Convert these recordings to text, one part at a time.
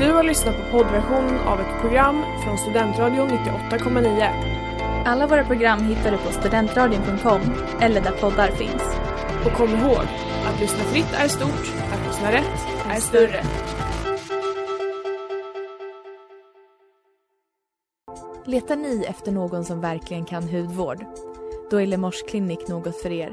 Du har lyssnat på poddversionen av ett program från Studentradion 98,9. Alla våra program hittar du på studentradion.com eller där poddar finns. Och kom ihåg, att lyssna fritt är stort, att lyssna rätt är större. Letar ni efter någon som verkligen kan hudvård? Då är Lemors klinik något för er.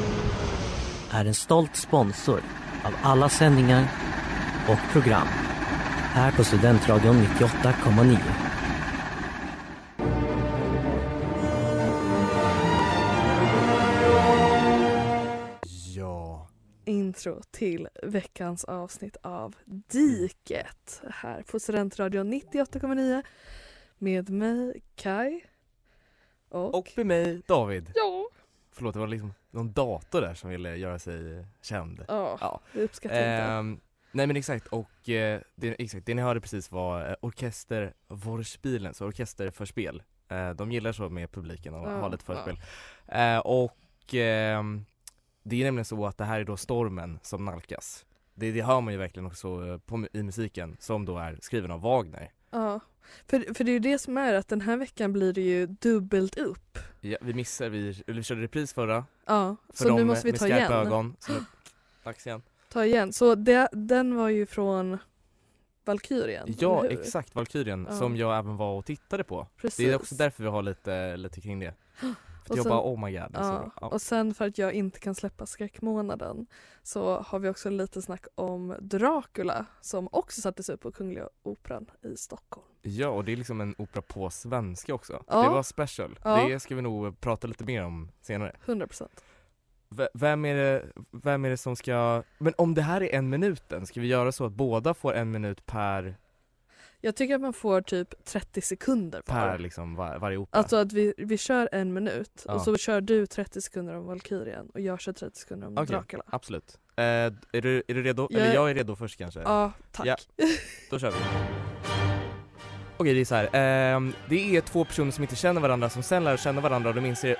är en stolt sponsor av alla sändningar och program här på Studentradion 98,9. Ja. intro till veckans avsnitt av Diket här på Studentradion 98,9 med mig Kai och, Och med mig David. ja, Förlåt det var liksom någon dator där som ville göra sig känd. ja, Ja. det uppskattar jag inte. Ehm, nej men exakt och eh, det, exakt, det ni hörde precis var eh, Orkester Vorspielen, så orkester för spel. Eh, de gillar så med publiken och Ja, ha lite förspel. Eh, och ehm, det är nämligen så att det här är då stormen som nalkas. Det, det hör man ju verkligen också eh, på, i musiken som då är skriven av Wagner. Ja, för, för det är ju det som är att den här veckan blir det ju dubbelt upp. Ja, vi missade, vi, vi körde repris förra Ja, för så nu måste vi med ta skarpa igen. ögon. Så nu, dags igen. Ta igen. Så det, den var ju från Valkyrien. Ja exakt, Valkyrien Ja. som jag även var och tittade på. Precis. Det är också därför vi har lite, lite kring det. Och jag sen- bara oh my god. Alltså, Ja, ja. och sen för att jag inte kan släppa skräckmånaden så har vi också lite snack om Dracula som också sattes upp på Kungliga Operan i Stockholm. ja och det är liksom en opera på svenska också. Ja. Det var special. Det ska vi nog prata lite mer om senare. 100%. V- vem är, det, vem är det som ska, men om det här är en minuten, ska vi göra så att båda får en minut per, Jag tycker att man får typ 30 sekunder var. per liksom var, varje opera? Alltså att vi, vi kör en minut Ja. och så kör du 30 sekunder om Valkyrien och jag kör 30 sekunder om Okej. Dracula. Absolut. Eh, är, du, är du redo? Jag- Eller jag är redo först kanske? Ja, tack. Ja. Då kör vi. Okej, det är så här. ehm, det är två personer som inte känner varandra som sen lär känna varandra och de inser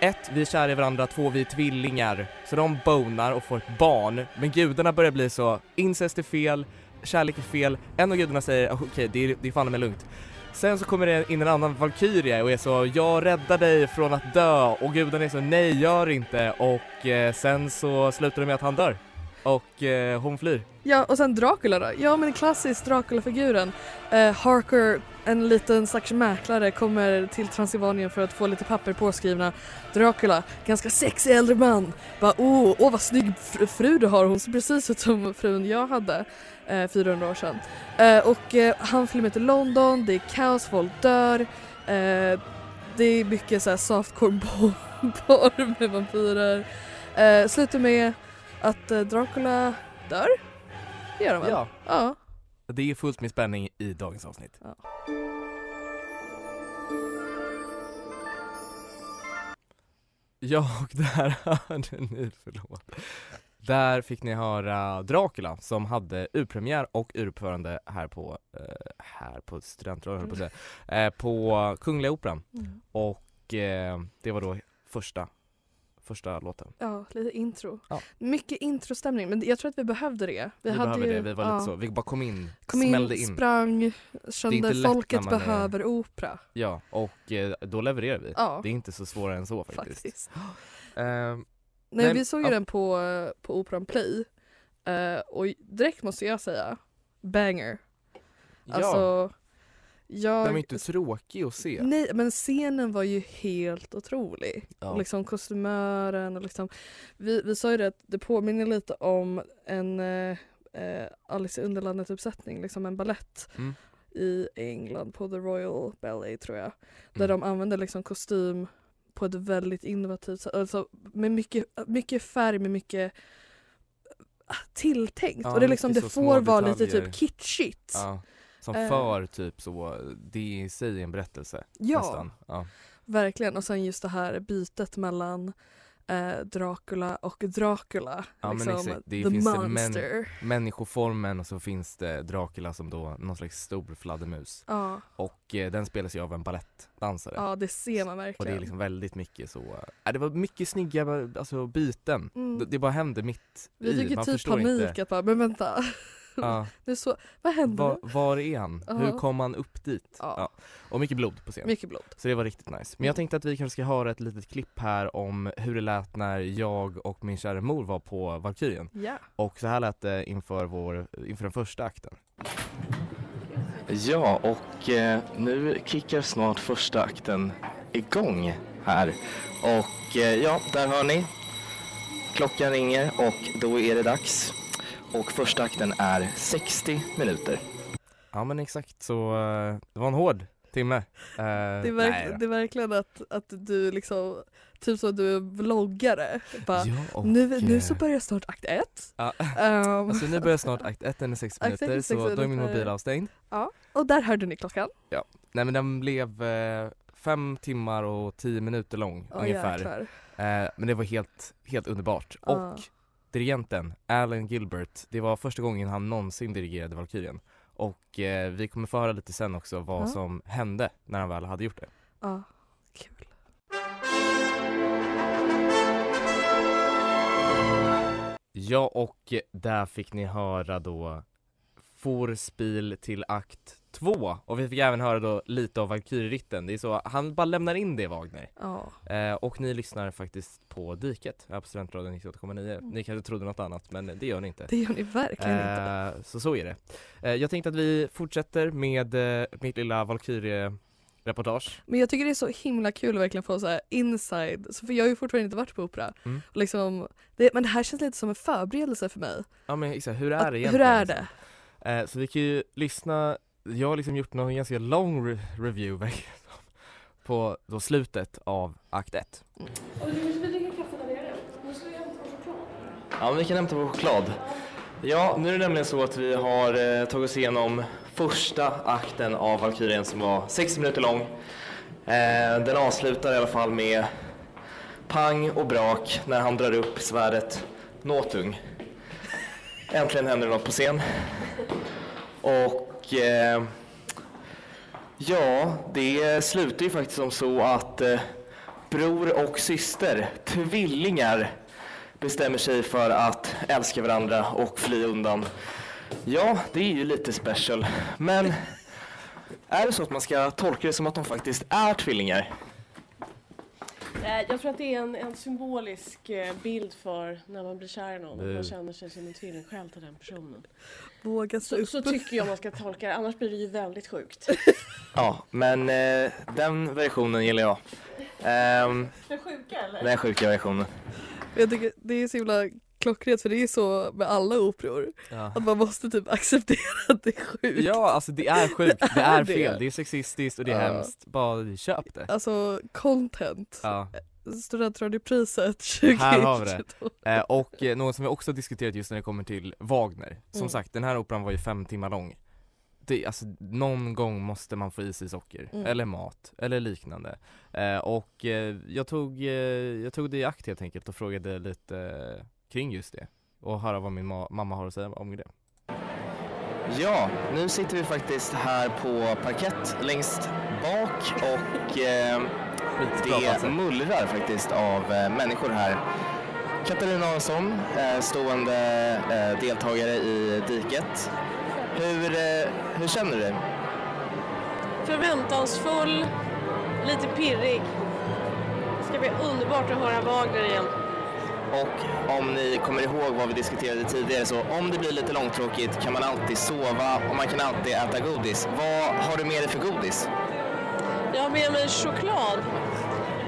ett, vi är kära i varandra, två, vi är tvillingar. Så de bonar och får ett barn. Men gudarna börjar bli så, incest är fel, kärlek är fel. En av gudarna säger okej okej, det, är, det är fan med lugnt. Sen så kommer det in en annan Valkyria och är så, jag räddar dig från att dö och gudarna är så, nej gör inte och eh, sen så slutar det med att han dör. Och eh, hon flyr. Ja, och sen Dracula då? Ja men klassiskt Dracula-figuren. Eh, Harker, en liten slags mäklare, kommer till Transylvanien för att få lite papper påskrivna. Dracula, ganska sexig äldre man. Bara åh, åh vad snygg fr- fru du har, hon ser precis ut som frun jag hade eh, 400 år sedan. Eh, och eh, han flyr med till London, det är kaos, folk dör. Eh, det är mycket såhär softcore-porr med vampyrer. Eh, slutar med att eh, Dracula dör. Det gör han väl? Ja. Ja. Det är fullt med spänning i dagens avsnitt. Ja. Ja, och där hörde ni, förlåt. Där fick ni höra Dracula som hade urpremiär och urförande här på, eh, här på Studentradion på säga, eh, på Kungliga Operan. Mm. Och eh, det var då första, första låten. Ja, lite intro. Ja. Mycket introstämning men jag tror att vi behövde det. Vi, hade behöver ju, det, vi var ja, lite så, vi bara kom in, Kom smällde in, in. sprang, kände folket man är- behöver opera. Ja, och eh, då levererar vi. Ja, Det är inte så svårare än så faktiskt. faktiskt. Ehm, Nej, Men- vi såg ju den på, på Operan Play eh, och direkt måste jag säga banger. ja, Alltså, jag... den var inte tråkig att se. Nej men scenen var ju helt otrolig. Ja. Och liksom kostymören och liksom Vi, vi sa ju det att det påminner lite om en eh, eh, Alice i Underlandet uppsättning, liksom en ballett Mm. i England på The Royal Ballet tror jag. Där Mm. de använder liksom kostym på ett väldigt innovativt sätt. Alltså med mycket, mycket färg, med mycket ah, tilltänkt. Ja, och det, liksom, det får vara lite typ kitschigt. Ja. Som Eh. för typ så, det i sig en berättelse Ja, nästan. Ja. verkligen. Och sen just det här bytet mellan eh, Dracula och Dracula. Ja, men liksom, exakt. Det the finns det monster. Människoformen och så finns det Dracula som då någon slags stor fladdermus Ja, och eh, den spelas ju av en balettdansare. ja, det ser man Och verkligen. det är liksom väldigt mycket så, äh, det var mycket snygga alltså, byten. Mm. Det, det bara hände mitt Vi i, fick man typ panik inte. att bara, men vänta. Ja, Nu så, vad händer? var, var är han? Hur Ja. kom han upp dit? Ja. Ja. Och mycket blod på scen. Mycket blod. Så det var riktigt nice. Men jag tänkte att vi kanske ska höra ett litet klipp här om hur det lät när jag och min kära mor var på Valkyrien. Ja. Och så här lät det inför, vår, inför den första akten. Ja, och eh, nu kickar snart första akten igång här. Och eh, ja, där hör ni. Klockan ringer och då är det dags. Och första akten är 60 minuter. Ja men exakt så, eh, det var en hård timme. Eh, Det är, verk, det är verkligen att, att du liksom, typ så att du är vloggare. Bara, Ja, och, nu, nu så eh, börjar snart akt ett. Ja. Ehm, Alltså nu börjar snart akt 1, den är 60 Akt ett är minuter 60 så då är min minuter. mobil avstängd. och där hörde ni klockan. Nej men den blev eh, fem timmar och tio minuter lång Åh, ungefär. Eh, men det var helt, helt underbart. Ja. Och dirigenten, Alan Gilbert, det var första gången han någonsin dirigerade Valkyrien. Och eh, vi kommer få höra lite sen också vad Ja. som hände när han väl hade gjort det. Ja, kul. Ja och där fick ni höra då Vorspiel till akt 2 och vi fick även höra då lite av Valkyrieritten. Det är så, han bara lämnar in det Wagner. Ja. Eh, och ni lyssnar faktiskt på Diket här på Studentradion 98,9. Ni kanske trodde något annat men det gör ni inte. Det gör ni verkligen inte. Eh, så så är det. Eh, jag tänkte att vi fortsätter med eh, mitt lilla Valkyrie-reportage. Men jag tycker det är så himla kul att verkligen få så här inside, så för jag har ju fortfarande inte varit på opera. Mm. Och liksom, det, men det här känns lite som en förberedelse för mig. Ja men exakt, hur är Att, det hur egentligen? är liksom? det? Eh, så vi kan ju lyssna, jag har liksom gjort någon ganska lång re- review på då slutet av akt 1. Ja men vi kan hämta vår choklad. Ja, nu är det nämligen så att vi har eh, tagit oss igenom första akten av Valkyrien som var 60 minuter lång. Eh, den avslutar i alla fall med pang och brak när han drar upp svärdet Nåtung. Äntligen händer det något på scen. Och eh, ja, det slutar ju faktiskt som så att eh, bror och syster, tvillingar, bestämmer sig för att älska varandra och fly undan. Ja, det är ju lite special. Men är det så att man ska tolka det som att de faktiskt är tvillingar? Eh, Jag tror att det är en, en symbolisk eh, bild för när man blir kär i någon. Att Bu. man känner sig som en tvillingsjäl till den personen. Våga stå Så, upp. så tycker jag man ska tolka det, annars blir det ju väldigt sjukt. Ja, men eh, den versionen gillar jag. Ehm, Den sjuka eller? den sjuka versionen. Jag tycker det är så himla klockrent för det är så med alla operor. Ja. Att man måste typ acceptera att det är sjukt. Ja, alltså det är sjukt, det Det är är det. fel, det är sexistiskt och det är Ja. hemskt. Bara köp det. Alltså content. Ja. Studentradiopriset 2022. Här har vi det. Eh, och eh, något som vi också har diskuterat just när det kommer till Wagner. Som Mm. sagt, den här operan var ju fem timmar lång. Det, alltså, någon gång måste man få i sig socker, Mm. eller mat, eller liknande. Eh, och eh, jag, tog, eh, jag tog det i akt helt enkelt och frågade lite eh, kring just det. Och höra vad min ma- mamma har att säga om det. Ja, nu sitter vi faktiskt här på parkett längst bak och eh, det mullrar faktiskt av eh, människor här. Katarina Hansson, eh, stående eh, deltagare i diket. Hur, eh, hur känner du dig? Förväntansfull, lite pirrig. Det ska bli underbart att höra Wagner igen. Och om ni kommer ihåg vad vi diskuterade tidigare så om det blir lite långtråkigt kan man alltid sova och man kan alltid äta godis. Vad har du med dig för godis? Jag har med mig choklad.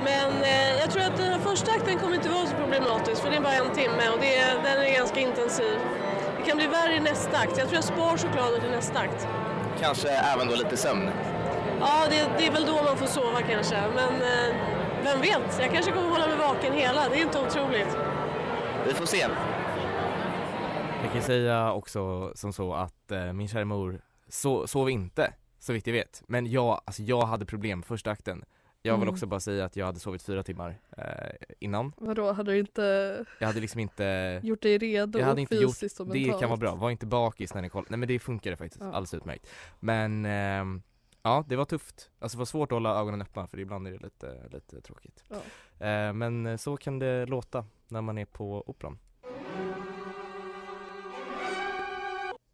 Men eh, jag tror att den här första akten kommer inte vara så problematisk för det är bara en timme och det är, den är ganska intensiv. Det kan bli värre i nästa akt. Jag tror jag spar chokladen till nästa akt. Kanske även då lite sömn? Ja, det, det är väl då man får sova kanske. Men eh, vem vet, jag kanske kommer hålla mig vaken hela. Det är inte otroligt. Vi får se. Jag kan säga också som så att eh, min kära mor så, sov inte, så vitt jag vet. Men jag, alltså jag hade problem första akten. Jag vill Mm. också bara säga att jag hade sovit fyra timmar eh, innan. Vadå, hade du inte Jag hade liksom inte gjort dig redo Jag hade inte gjort- fysiskt och Det mentalt? kan vara bra, var inte bakis när ni kollade. Nej men det funkade faktiskt Ja. alldeles utmärkt. Men ehm, ja, det var tufft. Alltså det var svårt att hålla ögonen öppna för ibland är det lite, lite tråkigt. Ja. Eh, men eh, så kan det låta när man är på Operan.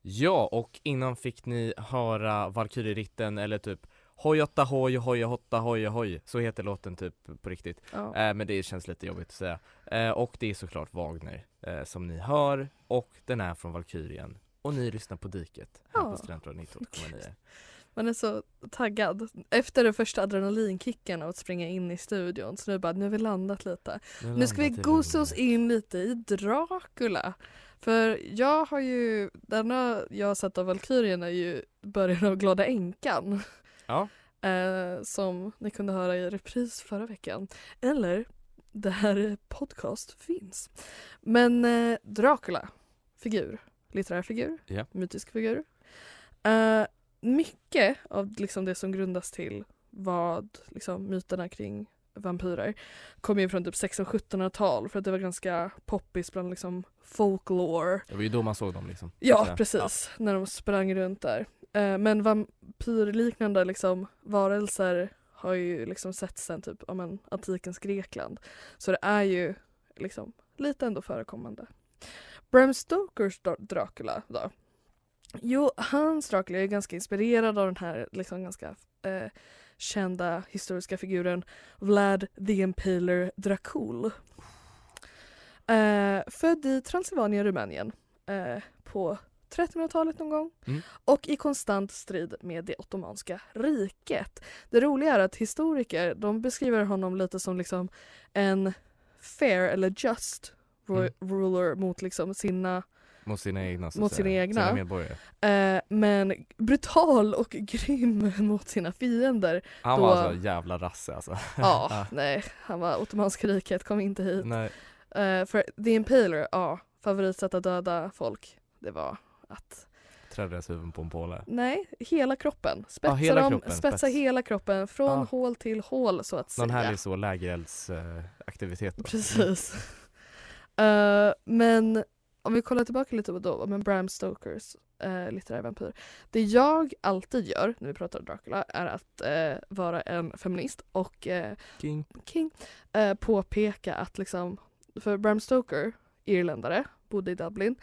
Ja, och innan fick ni höra Valkyrieritten eller typ Hojotta hoj, hoja hotta hoja hoj. Så heter låten typ på riktigt. Ja. Eh, men det känns lite jobbigt att säga. Eh, och det är såklart Wagner eh, som ni hör och den är från Valkyrien. Och ni lyssnar på Diket här Ja. på Studentradion 98,9. Man är så taggad. Efter den första adrenalinkicken av att springa in i studion så nu bara, nu har vi landat lite. Nu ska vi gosa oss in lite i Dracula. För jag har ju, denna jag har sett av Valkyrien är ju början av Glada Änkan. Ja. Eh, som ni kunde höra i repris förra veckan. Eller där podcast finns. Men eh, Dracula, figur, litterär figur, Ja. mytisk figur. Eh, mycket av liksom det som grundas till vad liksom, myterna kring vampyrer kommer ju från typ 1600 och 1700-tal för att det var ganska poppis bland liksom folklore. Det var ju då man såg dem liksom. Ja precis, när de sprang runt där. Eh, men vampyrliknande liksom varelser har ju liksom sett sen typ ja, men, antikens Grekland. Så det är ju liksom lite ändå förekommande. Bram Stokers Dra- Dracula då? Jo, hans Dracula är ganska inspirerad av den här liksom ganska eh, kända historiska figuren Vlad the Impaler Dracul. Eh, född i Transylvanien, Rumänien eh, på 1300-talet någon gång Mm. och i konstant strid med det ottomanska riket. Det roliga är att historiker de beskriver honom lite som liksom en fair eller just Mm. ruler mot liksom sina Mot sina egna så Mot sina egna. Sina medborgare. eh, men brutal och grym mot sina fiender. Han Då- var alltså jävla rasse alltså. Ja, Ja. nej, han var ottomanska riket, kom inte hit. Nej. Eh, för The Impaler, ja, favoritsätt att döda folk, det var att Trädde deras huvuden på en påle. Nej, hela kroppen. Spetsa, hela dem, kroppen, spetsa spets. hela kroppen från Ja. hål till hål så att Någon säga. härlig så lägereldsaktivitet då. Precis. Eh, men om vi kollar tillbaka lite på då, men Bram Stokers uh, litterära vampyr. Det jag alltid gör när vi pratar Dracula är att eh, vara en feminist och eh, King. King eh, påpeka att liksom, för Bram Stoker, irländare, bodde i Dublin.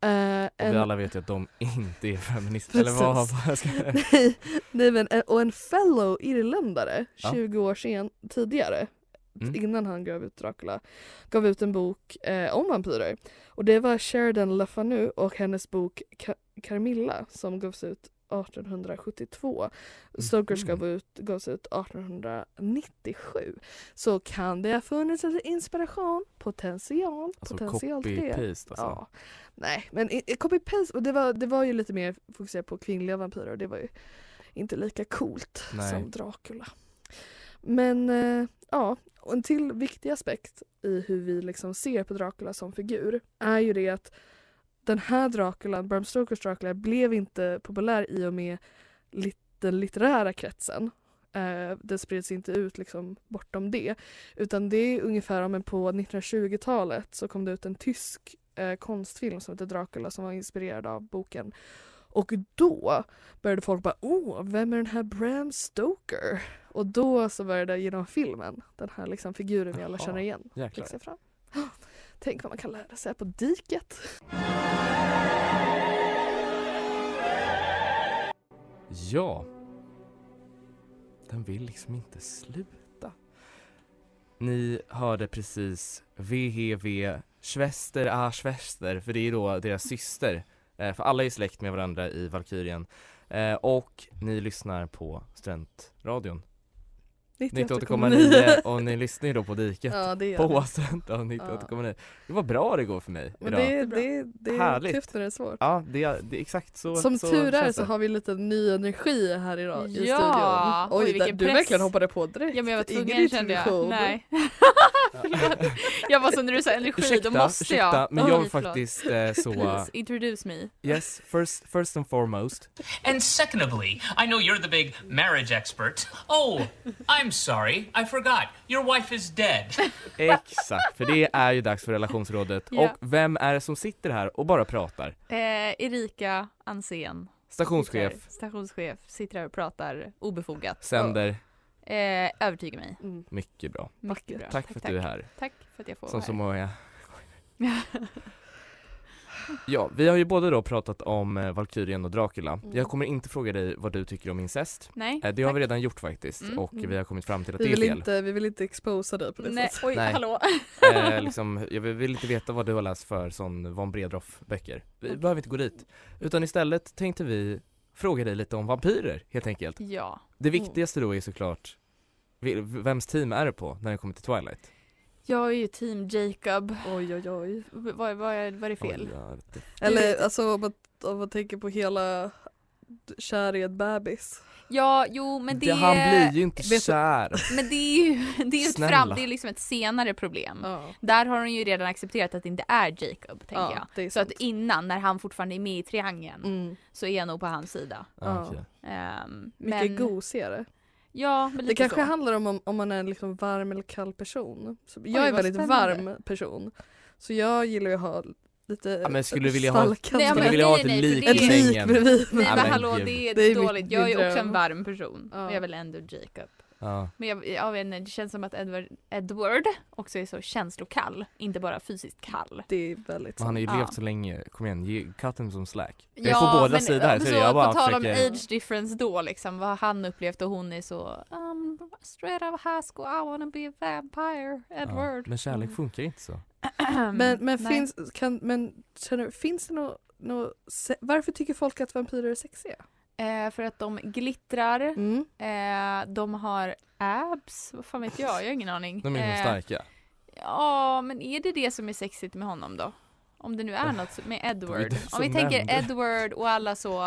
eh, Och en- vi alla vet ju att de inte är feminister. Eller vad, vad ska jag... nej, nej men en, och en fellow irländare Ja. 20 år sen, tidigare Mm. innan han gav ut Dracula gav ut en bok eh, om vampyrer och det var Sheridan LaFanu och hennes bok Ka- Carmilla som gavs ut 1872. Stokers Mhm. gav ut, gavs ut 1897. Så kan det ha funnits lite inspiration, potential, Alltså potential till det. copy-paste alltså. Ja. Nej, men copy-paste, och det var, det var ju lite mer fokuserat på kvinnliga vampyrer och det var ju inte lika coolt Nej. som Dracula. Men eh, ja, och en till viktig aspekt i hur vi liksom ser på Dracula som figur är ju det att den här Dracula, Bram Stokers Dracula, blev inte populär i och med lit- den litterära kretsen. Eh, det spreds inte ut liksom bortom det. Utan det är ungefär ja, men på 1920-talet så kom det ut en tysk eh, konstfilm som heter Dracula som var inspirerad av boken. Och då började folk bara åh, vem är den här Bram Stoker? Och då så började genom filmen den här liksom figuren vi alla känner igen växa fram. Tänk vad man kan lära sig på diket. Ja. Den vill liksom inte sluta. Ni hörde precis VHV Schwester a Schwester, för det är då deras syster. Eh, för alla är släkt med varandra i Valkyrien. Eh, och ni lyssnar på Studentradion. 98,9 och ni lyssnar ju då på Diket Ja det gör på det. Studentradion 98,9 Det var bra det går för mig Men idag det, det, det är Härligt. tufft när det är svårt. Ja, det är, det är exakt så Som så tur är så har vi lite ny energi här idag i Ja, studion. oj, Oj, vilken där, du press. verkligen hoppade på direkt. Ja men jag var Ingen tvungen kände jag. Nej. Jag var så när du sa energi Ursäkta, då måste jag. ursäkta, men Oj, jag vill faktiskt eh, så, Please, introduce me. yes, first, first and foremost And secondly, I know you're the big marriage expert. Oh, I'm sorry, I forgot. Your wife is dead. Exakt, för det är ju dags för relationsrådet Ja. och vem är det som sitter här och bara pratar? Eh, Erika Ansén. Stationschef, Sitter, stationschef, sitter här och pratar obefogat. sänder, Eh, övertygar mig. Mm. mycket bra Mycket bra. Tack för att du är här, Tack för att jag får som vara så här. många Ja, vi har ju både då pratat om eh, Valkyrien och Dracula. Mm. Jag kommer inte fråga dig vad du tycker om incest. Nej, Eh, Det har tack. vi redan gjort faktiskt Mm. och vi har kommit fram till att Vi det är vill, fel. inte, vi vill inte exposa dig på det Nej, sättet. oj, Nej. hallå. eh, liksom, jag vill- vill inte veta vad du har läst för sån von Bredroff böcker. Vi behöver inte gå dit. Utan istället tänkte vi fråga dig lite om vampyrer helt enkelt. Ja. Det viktigaste då är såklart vems team är det på när det kommer till Twilight? Jag är ju team Jacob. Oj oj oj. V- Vad, vad, är, vad är det fel? Oj, Eller alltså om man, om man tänker på hela kär i en bebis. Ja, jo men det, det, han blir ju inte vet kär. Men det är ju det är ett, fram, det är liksom ett senare problem. Ja, Där har hon ju redan accepterat att det inte är Jacob, tänker ja jag. Så att innan, när han fortfarande är med i triangeln, Mm. så är jag nog på hans sida. Ja, Ja. okej. Ehm, Mycket men, gosigare. Ja, men lite Det kanske så. handlar om, om om man är en liksom varm eller kall person. Så jag Oj, är vad väldigt spännande. varm person. Så jag gillar ju att ha lite Ja, men skulle du vilja ha- Nej, Skulle men vilja ha ett nej, lik i det- Ett lik sängen? bredvid Nej men men hallå det är, Det är dåligt. Jag är också en varm person. Ja. Och jag vill ändå Jacob. Ja. Men jag, jag vet inte, det känns som att Edward, Edward också är så känslokall. Inte bara fysiskt kall. Det är väldigt Men han har ju Ja. levt så länge, kom igen, ge, him some slack. Jag är Ja, på båda men, sidor här, så, så jag bara på tal om försöker... age difference då liksom, vad han upplevt och hon är så um, straight out of high school, I wanna be a vampire, Ja. Edward. Men kärlek funkar inte så. Men, men, Nej. finns, kan, men känner, finns det något nå, se- varför tycker folk att vampyrer är sexiga? Eh, för att de glittrar, Mm. eh, de har abs, vad fan vet jag, jag har ingen aning. De är Eh, eh, starka. Ja, men är det det som är sexigt med honom då? Om det nu är något med Edward. Om vi tänker nämnde. Edward och alla så...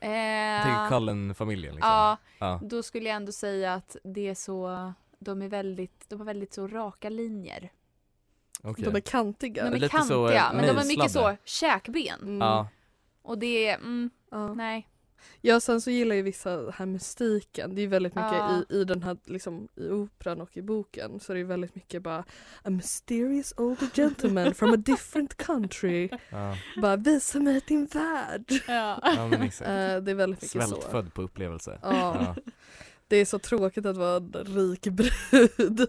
Eh, Tänk Cullen-familjen liksom. Ja, Ja. då skulle jag ändå säga att det är så... De är väldigt, de har väldigt så raka linjer. okej. De är kantiga. De är Lite kantiga, så, eh, men de har mycket så käkben. Mm. Ja. Och det är, mm, Ja. nej. Ja sen så gillar ju vissa den här mystiken. Det är väldigt mycket Ja. i, i den här liksom i operan och i boken så det är väldigt mycket bara A mysterious older gentleman from a different country. Ja. Bara visa mig din värld. Ja. ja, men exakt. Eh, det är väldigt mycket så. Svältfödd på upplevelse. Ja. Ja. Det är så tråkigt att vara en rik brud.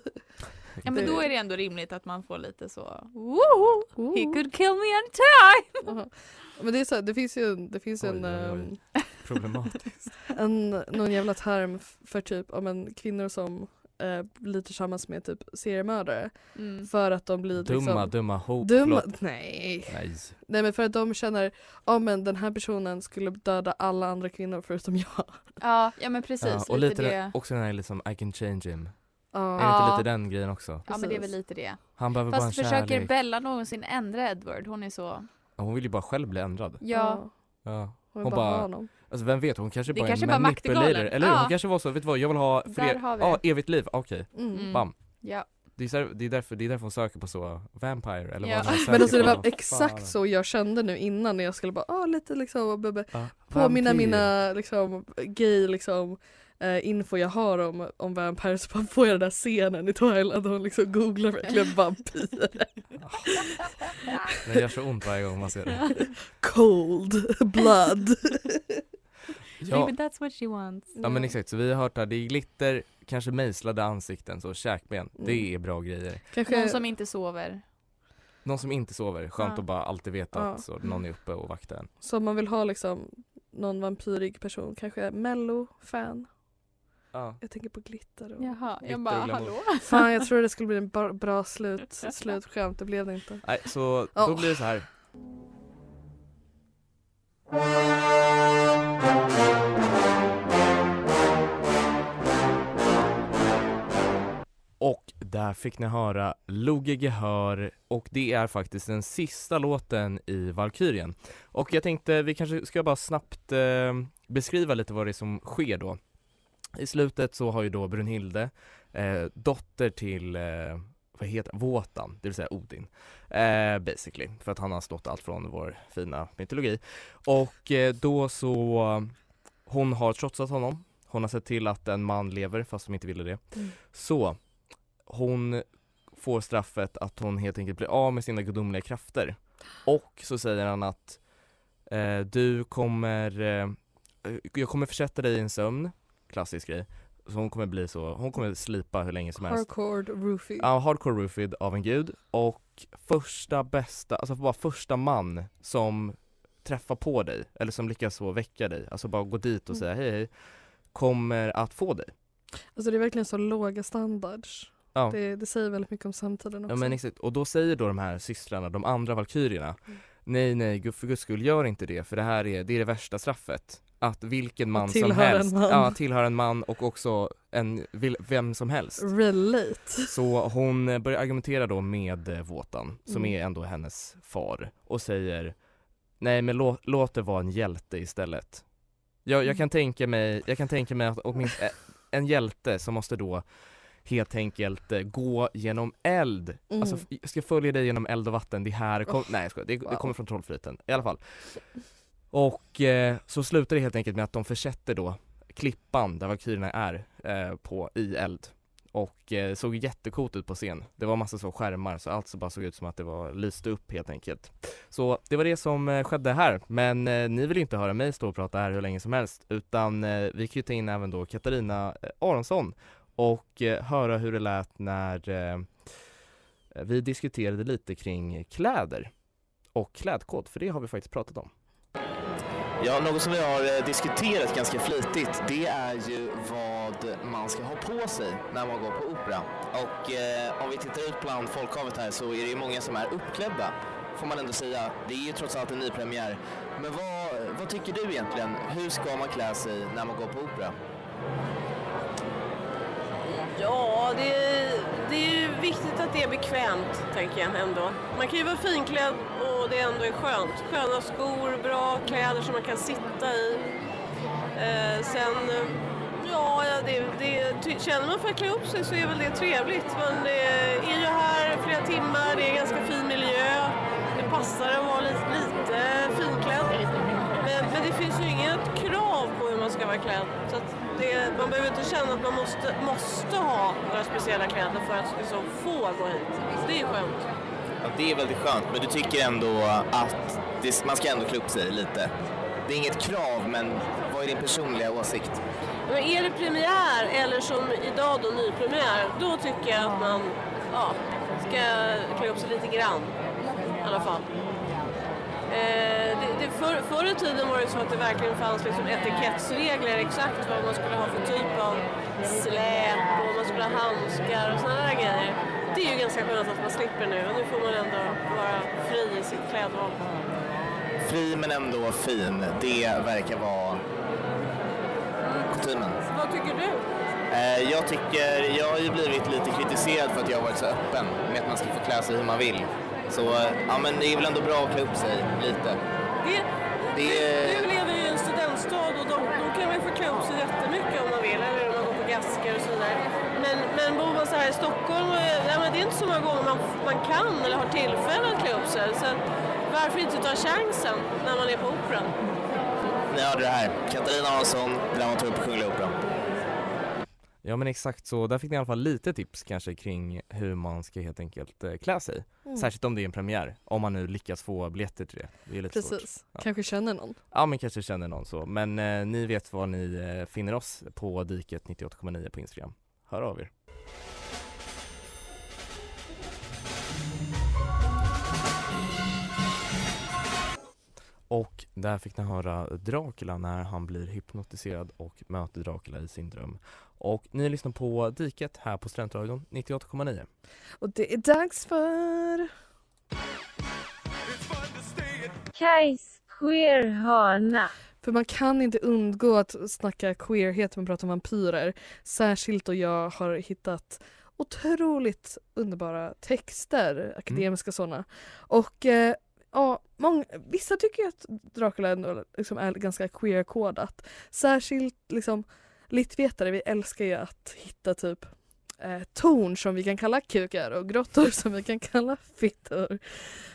Ja, men Det- då är det ändå rimligt att man får lite så... Woo, Oh. he could kill me anytime! Jaha. Men det är så, det finns ju det finns Oj, en, oj, oj. ehm, Problematiskt. en, någon jävla term för typ om en kvinnor som eh, blir tillsammans med typ seriemördare Mm. för att de blir Dumma, liksom dumma hot. Dumma, nej. Nej. Nej men för att de känner, ja men den här personen skulle döda alla andra kvinnor förutom jag. Ja, ja men precis. Ja, och lite det. den, också den här liksom I can change him. Ja. Är det inte lite den grejen också? Ja men det är väl lite det. Han behöver bara en Fast försöker kärlek. Bella någonsin ändra Edward? Hon är så... Ja, Hon vill ju bara själv bli ändrad. Ja. Ja. Hon, Hon bara, bara- ha honom. Alltså vem vet, hon kanske Det bara kanske är bara manipulator. Eller? Ja. Hon kanske var så, vet du vad, jag vill ha fler, ja det. evigt liv, okej. Mm. Mm. Bam. Ja. Det är, det, är därför, det är därför hon söker på så, Vampire eller Ja. vad hon söker Men alltså det på. var Vad exakt fan. så jag kände nu innan när jag skulle bara, ah, lite liksom be- be- Ja. påminna Vampyr. mina liksom gay liksom eh, info jag har om, om vampires så bara får jag den där scenen i Twilight och hon liksom googlar verkligen vampyrer. Det gör så ont varje gång man ser det. Cold blood. Ja, Maybe that's what she wants. ja men exakt, så vi har hört där, det är glitter, kanske mejslade ansikten, så käkben. Det Mm. är bra grejer. Kanske, Någon som inte sover. Någon som inte sover, skönt Ja. att bara alltid veta Ja. att så, någon är uppe och vaktar en. så om man vill ha liksom någon vampyrig person, kanske mello-fan. Ja. Jag tänker på glitter och... Jaha, Glitter jag och bara glamour. hallå? Fan jag tror det skulle bli en bra, bra slut, slutskämt, det blev det inte. Nej, så då blir det så här. Där fick ni höra Loge Gehör och det är faktiskt den sista låten i Valkyrien. Och jag tänkte vi kanske ska bara snabbt eh, beskriva lite vad det är som sker då. I slutet så har ju då Brunhilde, eh, dotter till eh, vad heter Våtan, det vill säga Odin, eh, basically, för att han har stått allt från vår fina mytologi. Och eh, då så, hon har trotsat honom, hon har sett till att en man lever fast de inte ville det. Mm. Så, hon får straffet att hon helt enkelt blir av med sina gudomliga krafter. Och så säger han att eh, du kommer, eh, jag kommer försätta dig i en sömn, klassisk grej. Så hon kommer bli så, hon kommer slipa hur länge som helst. Hardcore roofie. Ja, hardcore roofied av en gud och första bästa, alltså bara första man som träffar på dig eller som lyckas så väcka dig, alltså bara gå dit och Mm. säga hej hej kommer att få dig. Alltså det är verkligen så låga standards. Ja. Det, det säger väldigt mycket om samtiden också. Ja men exakt, och då säger då de här systrarna, de andra valkyrierna Mm. Nej nej, för guds skull gör inte det för det här är, det är det värsta straffet Att vilken man som helst, man. ja tillhör en man och också en, vem som helst Relate. Så hon eh, börjar argumentera då med eh, Våtan, som Mm. är ändå hennes far och säger Nej men lå, låt det vara en hjälte istället jag, Mm. jag kan tänka mig, jag kan tänka mig att åtminstone en hjälte som måste då helt enkelt eh, gå genom eld, Mm. alltså f- jag ska följa dig genom eld och vatten, det här kom, Oh, nej jag skojar, det, det wow. kommer från Trollflöjten i alla fall och eh, så slutar det helt enkelt med att de försätter då klippan där valkyrierna är eh, på i eld och eh, såg jättecoolt ut på scen. Det var massa så skärmar så allt så bara såg ut som att det var lyste upp helt enkelt. Så det var det som eh, skedde här, men eh, ni vill inte höra mig stå och prata här hur länge som helst utan eh, vi kan ju ta in även då Katarina eh, Aronsson och eh, höra hur det lät när eh, vi diskuterade lite kring kläder och klädkod, för det har vi faktiskt pratat om. Ja, något som vi har eh, diskuterat ganska flitigt det är ju vad man ska ha på sig när man går på opera. Och eh, om vi tittar ut bland folkhavet här så är det ju många som är uppklädda, får man ändå säga. Det är ju trots allt en ny premiär. Men vad, vad tycker du egentligen? Hur ska man klä sig när man går på opera? Ja, det, är att det är bekvämt, tänker jag ändå. Man kan ju vara finklädd och det ändå är skönt. Sköna skor, bra kläder som man kan sitta i. Eh, sen, eh, ja, det, det, känner man för att klä upp sig så är väl det trevligt. Men det är ju här flera timmar, det är ganska fin miljö. Det passar att vara lite, lite finklädd. Men, men det finns ju inget krav på hur man ska vara klädd. Så att det, man behöver inte känna att man måste, måste ha några speciella kläder för att liksom få gå hit. Det är skönt. Ja, det är väldigt skönt, men du tycker ändå att det, man ska ändå klä upp sig lite. Det är inget krav, men vad är din personliga åsikt? Men är det premiär eller som idag då nypremiär, då tycker jag att man ja, ska klä upp sig lite grann i alla fall. Förr i tiden var det så att det verkligen fanns liksom etikettsregler exakt vad man skulle ha för typ av släp och man skulle ha handskar och sådana där grejer. Det är ju ganska skönt att man slipper nu och nu får man ändå vara fri i sitt klädval. Fri men ändå fin, det verkar vara kutymen. Vad tycker du? Eh, Jag tycker, jag har ju blivit lite kritiserad för att jag har varit så öppen med att man ska få klä sig hur man vill. Så ja, men det är väl ändå bra att klä upp sig lite. Det, är- du lever ju i en studentstad och de, de kan väl få klä upp sig jättemycket om man vill, eller om man går på gasker och sådär. Men, men bor man så här i Stockholm, eh, ja, men det är inte så många gånger man, man kan eller har tillfälle att klä upp sig. Så varför inte ta chansen när man är på Operan? Ni hörde det här. Katarina Hansson, dramaturg på Kungliga Operan. Ja men exakt så, där fick ni i alla fall lite tips kanske kring hur man ska helt enkelt eh, klä sig. Mm. Särskilt om det är en premiär, om man nu lyckas få biljetter till det. Det är lite svårt. Precis. Ja. Kanske känner någon. Ja men kanske känner någon så, men eh, ni vet var ni eh, finner oss på diket 98,9 på Instagram. Hör av er. Och där fick ni höra Dracula när han blir hypnotiserad och möter Dracula i sin dröm. Och ni lyssnar på Diket här på Studentradion 98,9. Och det är dags för... Kajs queerhörna. För man kan inte undgå att snacka queerhet när man pratar om vampyrer. Särskilt då jag har hittat otroligt underbara texter, akademiska sådana. Och eh, ja, många, vissa tycker ju att Dracula ändå liksom är ganska queer-kodat. Särskilt liksom littvetare, vi älskar ju att hitta typ eh, torn som vi kan kalla kukar och grottor som vi kan kalla fittor.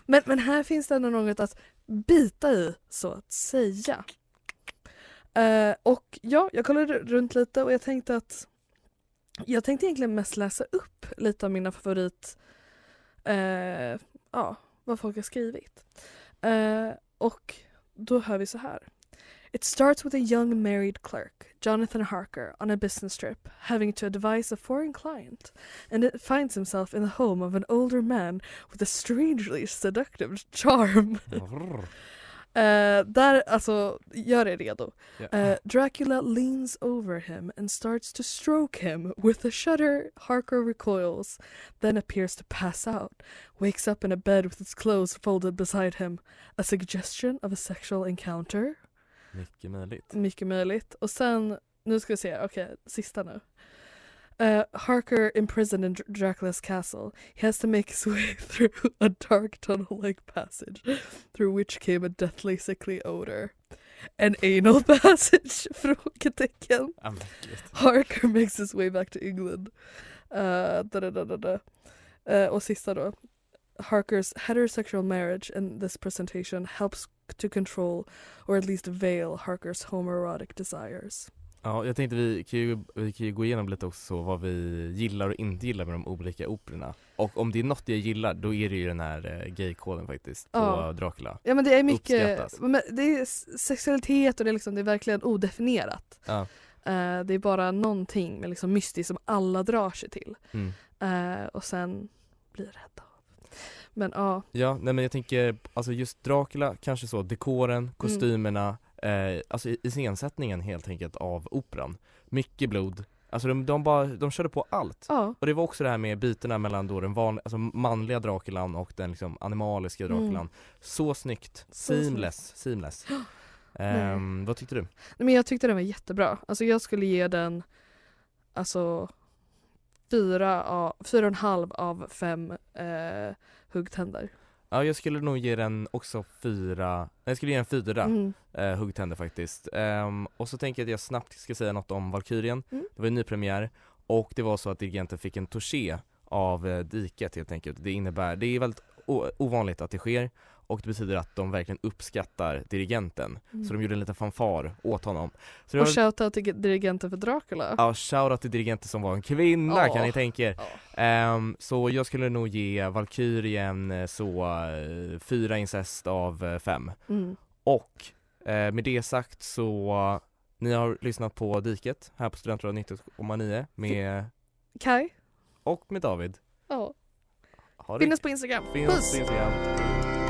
Men, men här finns det ändå något att bita i, så att säga. Eh, och ja, jag kollade runt lite och jag tänkte att jag tänkte egentligen mest läsa upp lite av mina favorit, eh, ja, vad folk har skrivit. Uh, och då hör vi så här. It starts with a young married clerk, Jonathan Harker, on a business trip, having to advise a foreign client, and it finds himself in the home of an older man with a strangely seductive charm. Eh, där, alltså, gör er redo. Ja. Eh, Dracula leans over him and starts to stroke him. With a shudder, Harker recoils, then appears to pass out, wakes up in a bed with his clothes folded beside him. A suggestion of a sexual encounter? Mycket möjligt. Mycket möjligt. Och sen, nu ska vi se, okej, sista nu. Uh, Harker imprisoned in Dr- Dracula's castle. He has to make his way through a dark tunnel-like passage through which came a deathly sickly odor. An anal passage? Frågetecken. Ja, men gud. Harker makes his way back to England. Uh, da, da, da, da, da. Uh, och sista då. Harker's heterosexual marriage in this presentation helps to control or at least veil Harker's homoerotic desires. Ja, jag tänkte vi kan, ju, vi kan ju gå igenom lite också så vad vi gillar och inte gillar med de olika operorna. Och om det är något jag gillar då är det ju den här eh, gaykoden faktiskt på Ja. Dracula. Ja men det är mycket, men det är sexualitet och det är, liksom, det är verkligen odefinierat. Ja. Eh, det är bara någonting med liksom mystiskt som alla drar sig till. Mm. Eh, och sen blir rädda. Men ja, Ja, nej men jag tänker, alltså just Dracula, kanske så, dekoren, kostymerna, eh, alltså i- iscensättningen helt enkelt av operan. Mycket blod, alltså de, de bara, de körde på allt. ja. Och det var också det här med bytena mellan då den vanliga, alltså manliga Draculan och den liksom animaliska Mm. Draculan. Så snyggt, Så seamless, seamless. Ehm, vad tyckte du? Men jag tyckte den var jättebra. Alltså jag skulle ge den alltså fyra, av, fyra och en halv av fem eh, huggtänder. Ja jag skulle nog ge den också fyra, nej jag skulle ge den fyra Mm. eh, huggtänder faktiskt. Ehm, och så tänker jag att jag snabbt ska säga något om Valkyrien. Mm. Det var en ny premiär och det var så att dirigenten fick en touché av eh, diket helt enkelt. Det innebär, det är väldigt ovanligt att det sker och det betyder att de verkligen uppskattar dirigenten. Mm. Så de gjorde en liten fanfar åt honom. Så det Och var, shoutout till dirigenten för Dracula. ja, shoutout till dirigenten som var en kvinna Ja. kan ni tänka er. Ja. Ehm, så jag skulle nog ge Valkyrien eh, så eh, fyra incest av eh, fem. Mm. Och eh, med det sagt så ni har lyssnat på Diket här på Studentradion 90,9 med Kai? och med David. Ja. Ha det Finn oss på Instagram. Finn oss Puss! på Instagram.